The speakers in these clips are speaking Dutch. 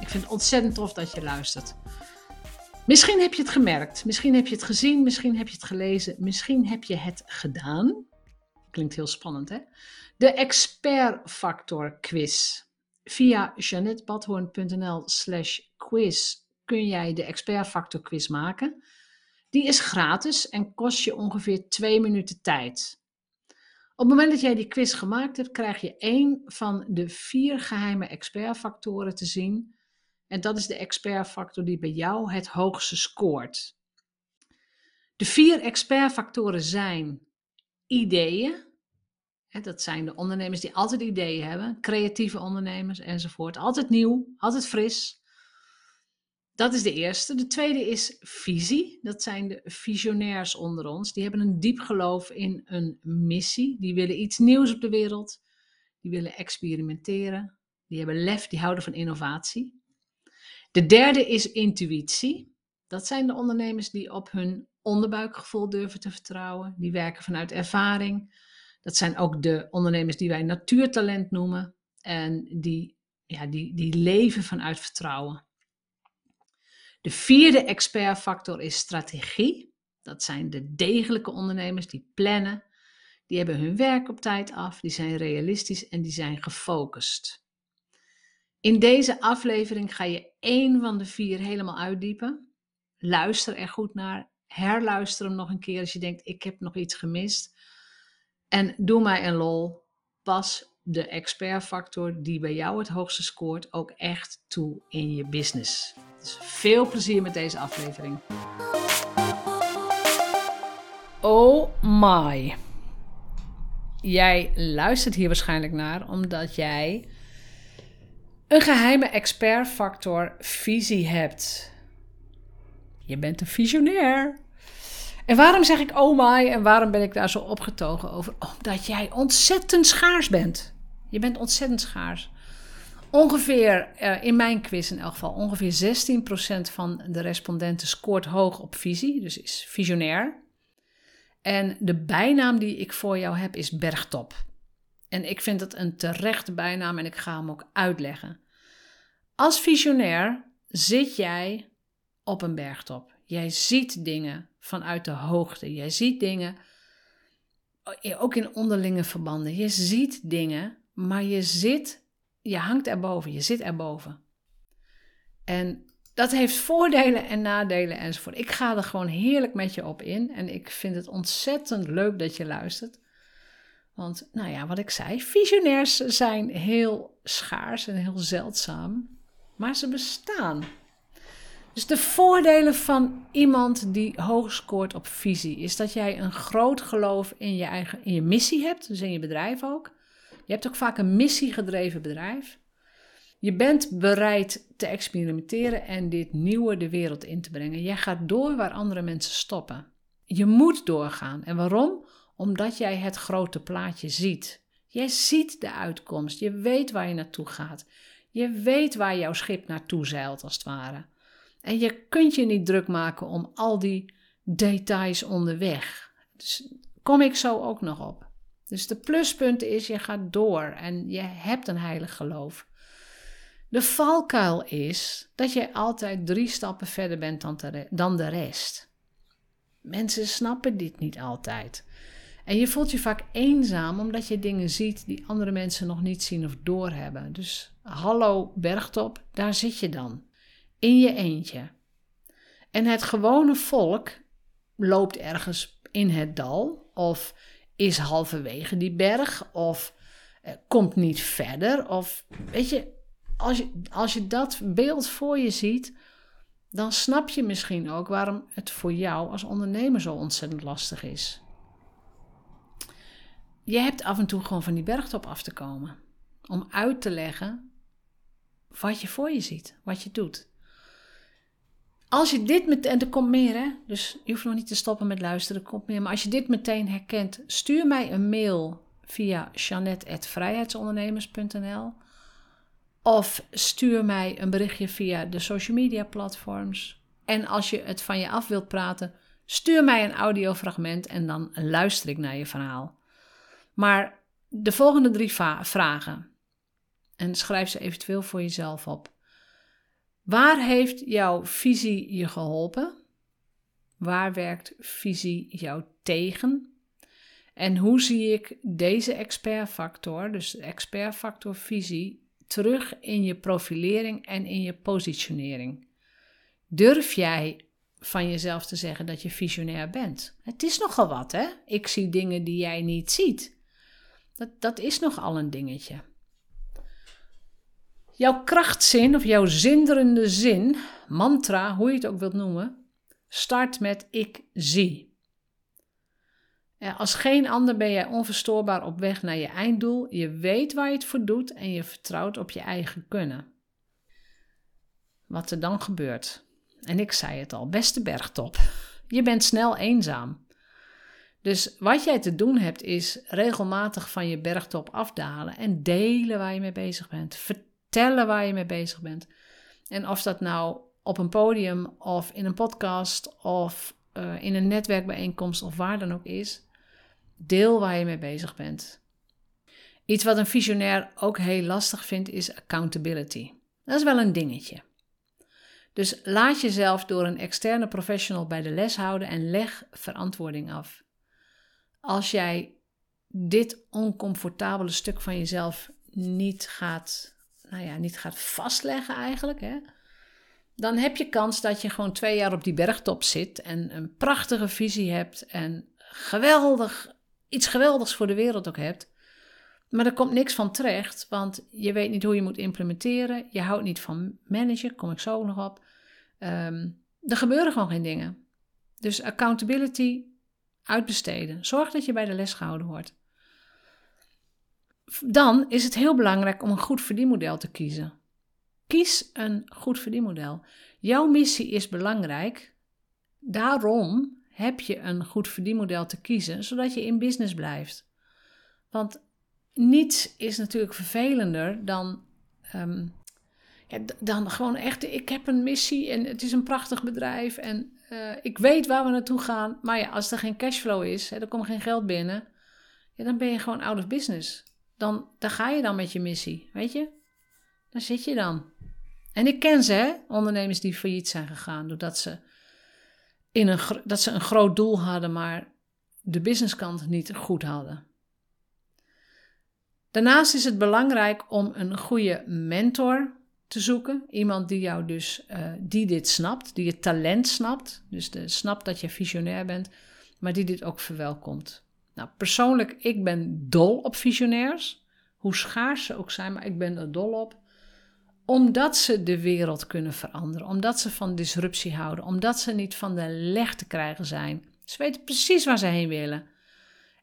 Ik vind het ontzettend tof dat je luistert. Misschien heb je het gemerkt, misschien heb je het gezien, misschien heb je het gelezen, misschien heb je het gedaan. Klinkt heel spannend, hè? De Expert Factor Quiz. Via janettebadhoorn.nl slash quiz kun jij de Expert Factor Quiz maken. Die is gratis en kost je ongeveer twee minuten tijd. Op het moment dat jij die quiz gemaakt hebt, krijg je één van de vier geheime expertfactoren te zien. En dat is de expertfactor die bij jou het hoogste scoort. De vier expertfactoren zijn ideeën. Dat zijn de ondernemers die altijd ideeën hebben, creatieve ondernemers enzovoort. Altijd nieuw, altijd fris. Dat is de eerste. De tweede is visie. Dat zijn de visionairs onder ons. Die hebben een diep geloof in een missie. Die willen iets nieuws op de wereld. Die willen experimenteren. Die hebben lef, die houden van innovatie. De derde is intuïtie. Dat zijn de ondernemers die op hun onderbuikgevoel durven te vertrouwen. Die werken vanuit ervaring. Dat zijn ook de ondernemers die wij natuurtalent noemen. En die, ja, die, die leven vanuit vertrouwen. De vierde expertfactor is strategie. Dat zijn de degelijke ondernemers die plannen. Die hebben hun werk op tijd af, die zijn realistisch en die zijn gefocust. In deze aflevering ga je één van de vier helemaal uitdiepen. Luister er goed naar. Herluister hem nog een keer als je denkt: ik heb nog iets gemist. En doe mij een lol. Pas de expertfactor die bij jou het hoogste scoort ook echt toe in je business. Dus veel plezier met deze aflevering. Oh my. Jij luistert hier waarschijnlijk naar omdat jij een geheime expertfactor visie hebt. Je bent een visionair. En waarom zeg ik oh my en waarom ben ik daar zo opgetogen over? Omdat jij ontzettend schaars bent. Je bent ontzettend schaars. Ongeveer, uh, in mijn quiz in elk geval, ongeveer 16% van de respondenten scoort hoog op visie, dus is visionair. En de bijnaam die ik voor jou heb is bergtop. En ik vind het een terechte bijnaam en ik ga hem ook uitleggen. Als visionair zit jij op een bergtop. Jij ziet dingen vanuit de hoogte. Jij ziet dingen, ook in onderlinge verbanden. Je ziet dingen, maar je zit je hangt erboven, je zit erboven. En dat heeft voordelen en nadelen enzovoort. Ik ga er gewoon heerlijk met je op in en ik vind het ontzettend leuk dat je luistert. Want, nou ja, wat ik zei, visionairs zijn heel schaars en heel zeldzaam, maar ze bestaan. Dus de voordelen van iemand die hoog scoort op visie is dat jij een groot geloof in je eigen in je missie hebt, dus in je bedrijf ook. Je hebt ook vaak een missiegedreven bedrijf. Je bent bereid te experimenteren en dit nieuwe de wereld in te brengen. Jij gaat door waar andere mensen stoppen. Je moet doorgaan. En waarom? Omdat jij het grote plaatje ziet. Jij ziet de uitkomst. Je weet waar je naartoe gaat. Je weet waar jouw schip naartoe zeilt, als het ware. En je kunt je niet druk maken om al die details onderweg. Dus kom ik zo ook nog op. Dus de pluspunt is, je gaat door en je hebt een heilig geloof. De valkuil is dat je altijd drie stappen verder bent dan de rest. Mensen snappen dit niet altijd. En je voelt je vaak eenzaam omdat je dingen ziet die andere mensen nog niet zien of doorhebben. Dus hallo bergtop, daar zit je dan. In je eentje. En het gewone volk loopt ergens in het dal of is halverwege die berg of eh, komt niet verder. Of weet je, als je, als je dat beeld voor je ziet, dan snap je misschien ook waarom het voor jou als ondernemer zo ontzettend lastig is. Je hebt af en toe gewoon van die bergtop af te komen. Om uit te leggen wat je voor je ziet, wat je doet. Als je dit meteen, en er komt meer hè, dus je hoeft nog niet te stoppen met luisteren, er komt meer. Maar als je dit meteen herkent, stuur mij een mail via janet.vrijheidsondernemers.nl of stuur mij een berichtje via de social media platforms. En als je het van je af wilt praten, stuur mij een audiofragment en dan luister ik naar je verhaal. Maar de volgende drie vragen. En schrijf ze eventueel voor jezelf op. Waar heeft jouw visie je geholpen? Waar werkt visie jou tegen? En hoe zie ik deze expertfactor, dus expertfactor visie, terug in je profilering en in je positionering? Durf jij van jezelf te zeggen dat je visionair bent? Het is nogal wat, hè? Ik zie dingen die jij niet ziet. Dat, dat is nogal een dingetje. Jouw krachtzin of jouw zinderende zin, mantra, hoe je het ook wilt noemen, start met ik zie. Als geen ander ben jij onverstoorbaar op weg naar je einddoel. Je weet waar je het voor doet en je vertrouwt op je eigen kunnen. Wat er dan gebeurt. En ik zei het al, beste bergtop. Je bent snel eenzaam. Dus wat jij te doen hebt is regelmatig van je bergtop afdalen en delen waar je mee bezig bent. Vertellen waar je mee bezig bent. En of dat nou op een podium of in een podcast of uh, in een netwerkbijeenkomst of waar dan ook is, deel waar je mee bezig bent. Iets wat een visionair ook heel lastig vindt is accountability. Dat is wel een dingetje. Dus laat jezelf door een externe professional bij de les houden en leg verantwoording af. Als jij dit oncomfortabele stuk van jezelf niet gaat, nou ja, niet gaat vastleggen eigenlijk, hè, dan heb je kans dat je gewoon twee jaar op die bergtop zit en een prachtige visie hebt en geweldig, iets geweldigs voor de wereld ook hebt. Maar er komt niks van terecht, want je weet niet hoe je moet implementeren. Je houdt niet van managen, kom ik zo nog op. Ehm, er gebeuren gewoon geen dingen. Dus accountability uitbesteden. Zorg dat je bij de les gehouden wordt. Dan is het heel belangrijk om een goed verdienmodel te kiezen. Kies een goed verdienmodel. Jouw missie is belangrijk. Daarom heb je een goed verdienmodel te kiezen, zodat je in business blijft. Want niets is natuurlijk vervelender dan, um, ja, dan gewoon echt, ik heb een missie en het is een prachtig bedrijf en uh, ik weet waar we naartoe gaan. Maar ja, als er geen cashflow is, hè, er komt geen geld binnen, ja, dan ben je gewoon out of business. Dan, dan ga je dan met je missie, weet je? Dan zit je dan. En ik ken ze, hè? ondernemers die failliet zijn gegaan doordat ze, in een, dat ze een groot doel hadden, maar de businesskant niet goed hadden. Daarnaast is het belangrijk om een goede mentor te zoeken. Iemand die jou dus, uh, die dit snapt, die je talent snapt. Dus de, snapt dat je visionair bent, maar die dit ook verwelkomt. Nou, persoonlijk, ik ben dol op visionairs. Hoe schaars ze ook zijn, maar ik ben er dol op omdat ze de wereld kunnen veranderen, omdat ze van disruptie houden, omdat ze niet van de leg te krijgen zijn. Ze weten precies waar ze heen willen.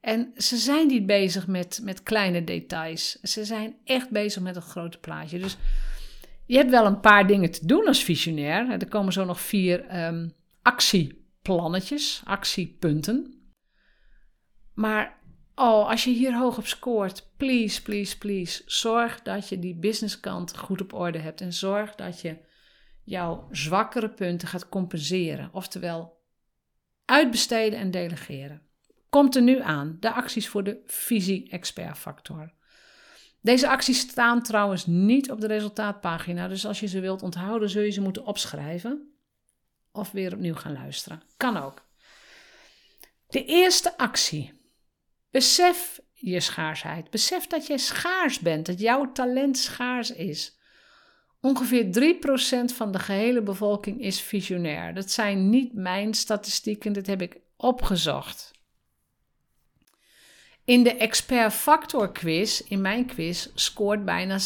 En ze zijn niet bezig met, met kleine details. Ze zijn echt bezig met het grote plaatje. Dus je hebt wel een paar dingen te doen als visionair. Er komen zo nog vier um, actieplannetjes, actiepunten. Maar Oh, als je hier hoog op scoort, please, please, please. Zorg dat je die businesskant goed op orde hebt. En zorg dat je jouw zwakkere punten gaat compenseren. Oftewel, uitbesteden en delegeren. Komt er nu aan, de acties voor de visie-expert-factor. Deze acties staan trouwens niet op de resultaatpagina, dus als je ze wilt onthouden, zul je ze moeten opschrijven of weer opnieuw gaan luisteren. Kan ook. De eerste actie Besef je schaarsheid. Besef dat je schaars bent, dat jouw talent schaars is. Ongeveer 3% van de gehele bevolking is visionair. Dat zijn niet mijn statistieken, dit heb ik opgezocht. In de expert factor quiz, in mijn quiz, scoort bijna 16%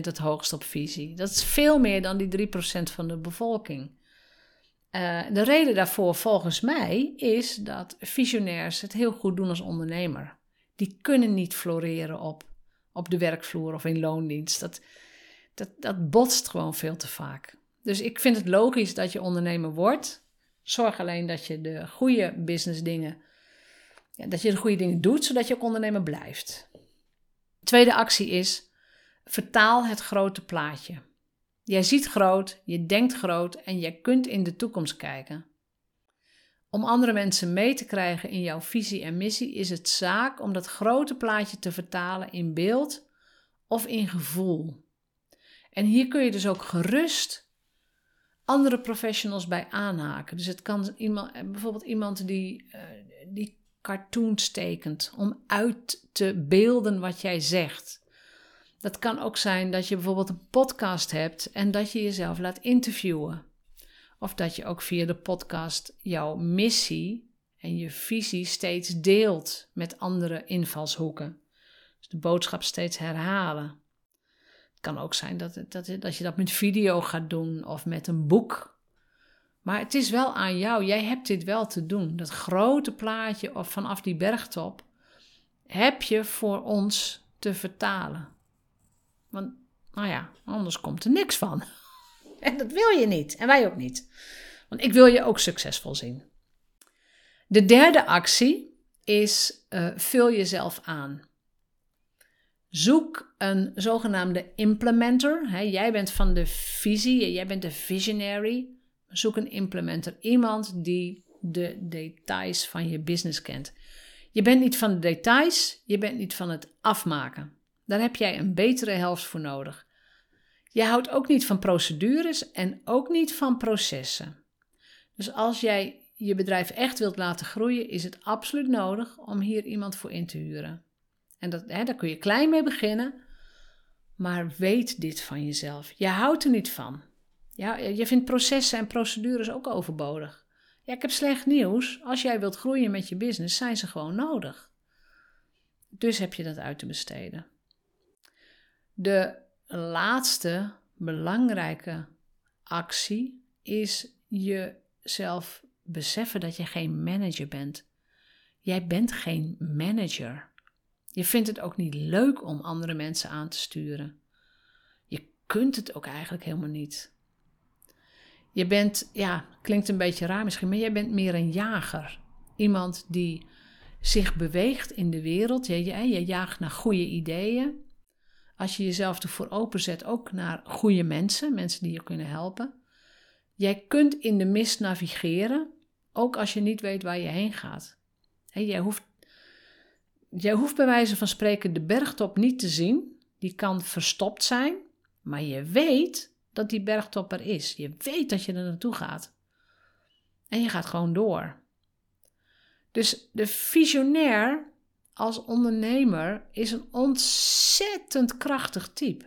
het hoogst op visie. Dat is veel meer dan die 3% van de bevolking. Uh, de reden daarvoor, volgens mij, is dat visionairs het heel goed doen als ondernemer. Die kunnen niet floreren op, op de werkvloer of in loondienst. Dat, dat, dat botst gewoon veel te vaak. Dus ik vind het logisch dat je ondernemer wordt. Zorg alleen dat je de goede business dingen, dat je de goede dingen doet, zodat je ook ondernemer blijft. Tweede actie is, vertaal het grote plaatje. Jij ziet groot, je denkt groot en je kunt in de toekomst kijken. Om andere mensen mee te krijgen in jouw visie en missie is het zaak om dat grote plaatje te vertalen in beeld of in gevoel. En hier kun je dus ook gerust andere professionals bij aanhaken. Dus het kan iemand, bijvoorbeeld iemand die, uh, die cartoons tekent om uit te beelden wat jij zegt. Dat kan ook zijn dat je bijvoorbeeld een podcast hebt en dat je jezelf laat interviewen. Of dat je ook via de podcast jouw missie en je visie steeds deelt met andere invalshoeken. Dus de boodschap steeds herhalen. Het kan ook zijn dat, dat, dat je dat met video gaat doen of met een boek. Maar het is wel aan jou. Jij hebt dit wel te doen. Dat grote plaatje of vanaf die bergtop heb je voor ons te vertalen. Want, nou ja, anders komt er niks van. En dat wil je niet. En wij ook niet. Want ik wil je ook succesvol zien. De derde actie is uh, vul jezelf aan. Zoek een zogenaamde implementer. Jij bent van de visie, jij bent de visionary. Zoek een implementer. Iemand die de details van je business kent. Je bent niet van de details, je bent niet van het afmaken. Daar heb jij een betere helft voor nodig. Je houdt ook niet van procedures en ook niet van processen. Dus als jij je bedrijf echt wilt laten groeien, is het absoluut nodig om hier iemand voor in te huren. En dat, hè, daar kun je klein mee beginnen, maar weet dit van jezelf. Je houdt er niet van. Ja, je vindt processen en procedures ook overbodig. Ja, ik heb slecht nieuws. Als jij wilt groeien met je business, zijn ze gewoon nodig. Dus heb je dat uit te besteden. De laatste belangrijke actie is jezelf beseffen dat je geen manager bent. Jij bent geen manager. Je vindt het ook niet leuk om andere mensen aan te sturen. Je kunt het ook eigenlijk helemaal niet. Je bent, ja, klinkt een beetje raar misschien, maar jij bent meer een jager. Iemand die zich beweegt in de wereld. Je, je, je jaagt naar goede ideeën als je jezelf ervoor openzet, ook naar goede mensen, mensen die je kunnen helpen. Jij kunt in de mist navigeren, ook als je niet weet waar je heen gaat. jij, hoeft, jij hoeft bij wijze van spreken de bergtop niet te zien, die kan verstopt zijn, maar je weet dat die bergtop er is. Je weet dat je er naartoe gaat. En je gaat gewoon door. Dus de visionair als ondernemer is een ontzettend krachtig type.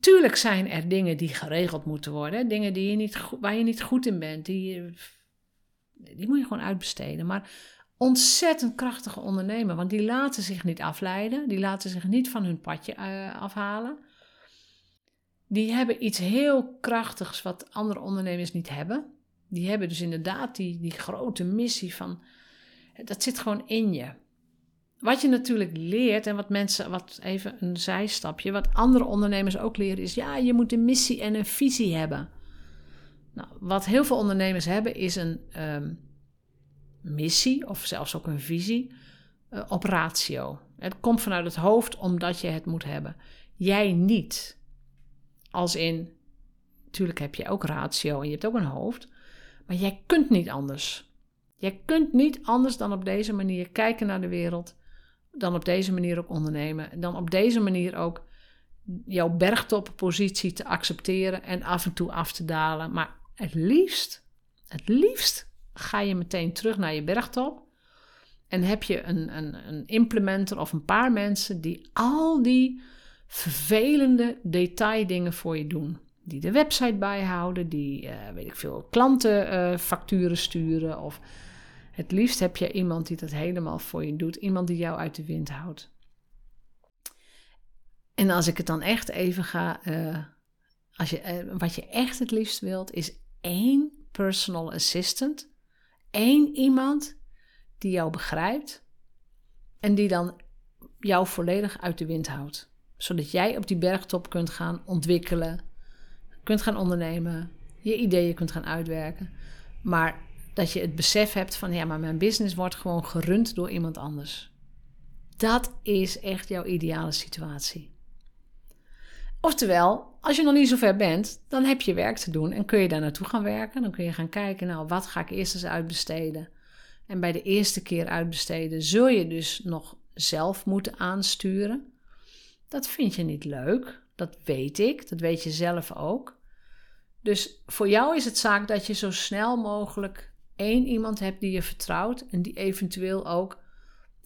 Tuurlijk zijn er dingen die geregeld moeten worden, dingen die je niet, waar je niet goed in bent, die, die moet je gewoon uitbesteden. Maar ontzettend krachtige ondernemer, want die laten zich niet afleiden, die laten zich niet van hun padje uh, afhalen. Die hebben iets heel krachtigs wat andere ondernemers niet hebben. Die hebben dus inderdaad die, die grote missie van dat zit gewoon in je. Wat je natuurlijk leert en wat mensen, wat even een zijstapje, wat andere ondernemers ook leren, is ja, je moet een missie en een visie hebben. Nou, wat heel veel ondernemers hebben, is een um, missie of zelfs ook een visie uh, op ratio. Het komt vanuit het hoofd omdat je het moet hebben. Jij niet. Als in, natuurlijk heb je ook ratio en je hebt ook een hoofd, maar jij kunt niet anders. Je kunt niet anders dan op deze manier kijken naar de wereld, dan op deze manier ook ondernemen, dan op deze manier ook jouw bergtoppositie te accepteren en af en toe af te dalen. Maar het liefst, het liefst ga je meteen terug naar je bergtop en heb je een, een, een implementer of een paar mensen die al die vervelende detaildingen voor je doen. Die de website bijhouden, die, uh, weet ik veel, klantenfacturen uh, sturen. Of het liefst heb je iemand die dat helemaal voor je doet. Iemand die jou uit de wind houdt. En als ik het dan echt even ga, uh, als je, wat je echt het liefst wilt, is één personal assistant. Eén iemand die jou begrijpt en die dan jou volledig uit de wind houdt. Zodat jij op die bergtop kunt gaan ontwikkelen, kunt gaan ondernemen, je ideeën kunt gaan uitwerken. Maar dat je het besef hebt van ja, maar mijn business wordt gewoon gerund door iemand anders. Dat is echt jouw ideale situatie. Oftewel, als je nog niet zo ver bent, dan heb je werk te doen en kun je daar naartoe gaan werken. Dan kun je gaan kijken, nou, wat ga ik eerst eens uitbesteden? En bij de eerste keer uitbesteden zul je dus nog zelf moeten aansturen. Dat vind je niet leuk, dat weet ik, dat weet je zelf ook. Dus voor jou is het zaak dat je zo snel mogelijk één iemand hebt die je vertrouwt en die eventueel ook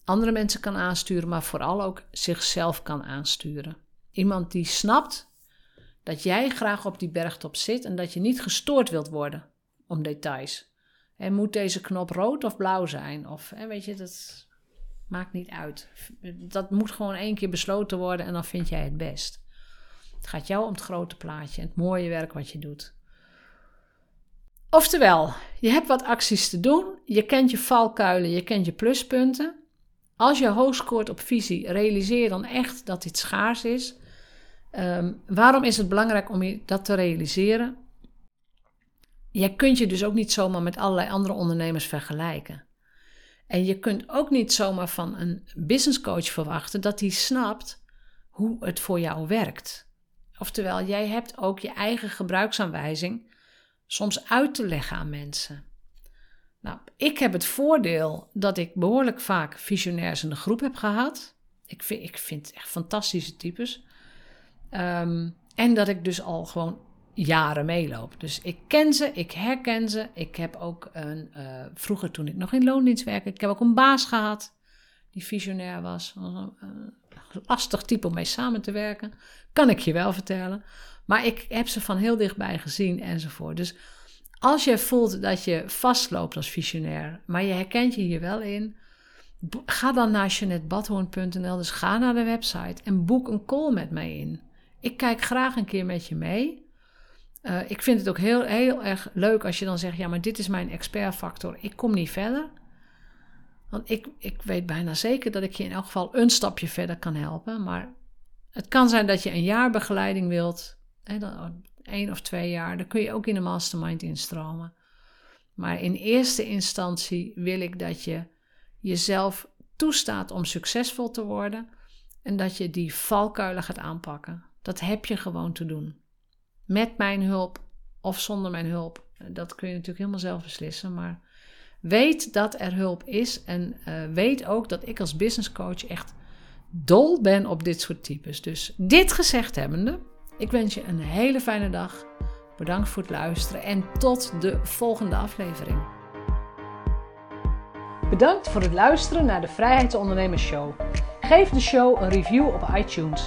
andere mensen kan aansturen, maar vooral ook zichzelf kan aansturen. Iemand die snapt dat jij graag op die bergtop zit en dat je niet gestoord wilt worden om details. En moet deze knop rood of blauw zijn? Of weet je, dat maakt niet uit. Dat moet gewoon één keer besloten worden en dan vind jij het best. Het gaat jou om het grote plaatje en het mooie werk wat je doet. Oftewel, je hebt wat acties te doen, je kent je valkuilen, je kent je pluspunten. Als je hoog scoort op visie, realiseer dan echt dat dit schaars is. Ehm, waarom is het belangrijk om je dat te realiseren? Je kunt je dus ook niet zomaar met allerlei andere ondernemers vergelijken. En je kunt ook niet zomaar van een business coach verwachten dat hij snapt hoe het voor jou werkt. Oftewel, jij hebt ook je eigen gebruiksaanwijzing soms uit te leggen aan mensen. Nou, ik heb het voordeel dat ik behoorlijk vaak visionairs in de groep heb gehad. Ik vind, ik vind echt fantastische types. Um, en dat ik dus al gewoon jaren meeloop. Dus ik ken ze, ik herken ze. Ik heb ook een, uh, vroeger toen ik nog in loondienst werkte, ik heb ook een baas gehad die visionair was. Uh, lastig type om mee samen te werken, kan ik je wel vertellen. Maar ik heb ze van heel dichtbij gezien enzovoort. Dus als je voelt dat je vastloopt als visionair, maar je herkent je hier wel in, ga dan naar jeanettebadhoorn.nl. Dus ga naar de website en boek een call met mij in. Ik kijk graag een keer met je mee. Uh, ik vind het ook heel, heel erg leuk als je dan zegt: ja, maar dit is mijn expertfactor. Ik kom niet verder. Want ik, ik weet bijna zeker dat ik je in elk geval een stapje verder kan helpen. Maar het kan zijn dat je een jaar begeleiding wilt, hè, dan, één of twee jaar. Dan kun je ook in de mastermind instromen. Maar in eerste instantie wil ik dat je jezelf toestaat om succesvol te worden en dat je die valkuilen gaat aanpakken. Dat heb je gewoon te doen. Met mijn hulp of zonder mijn hulp. Dat kun je natuurlijk helemaal zelf beslissen. Maar weet dat er hulp is. En uh, weet ook dat ik als business coach echt dol ben op dit soort types. Dus dit gezegd hebbende, ik wens je een hele fijne dag. Bedankt voor het luisteren en tot de volgende aflevering. Bedankt voor het luisteren naar de Vrijheidsondernemers Show. Geef de show een review op iTunes.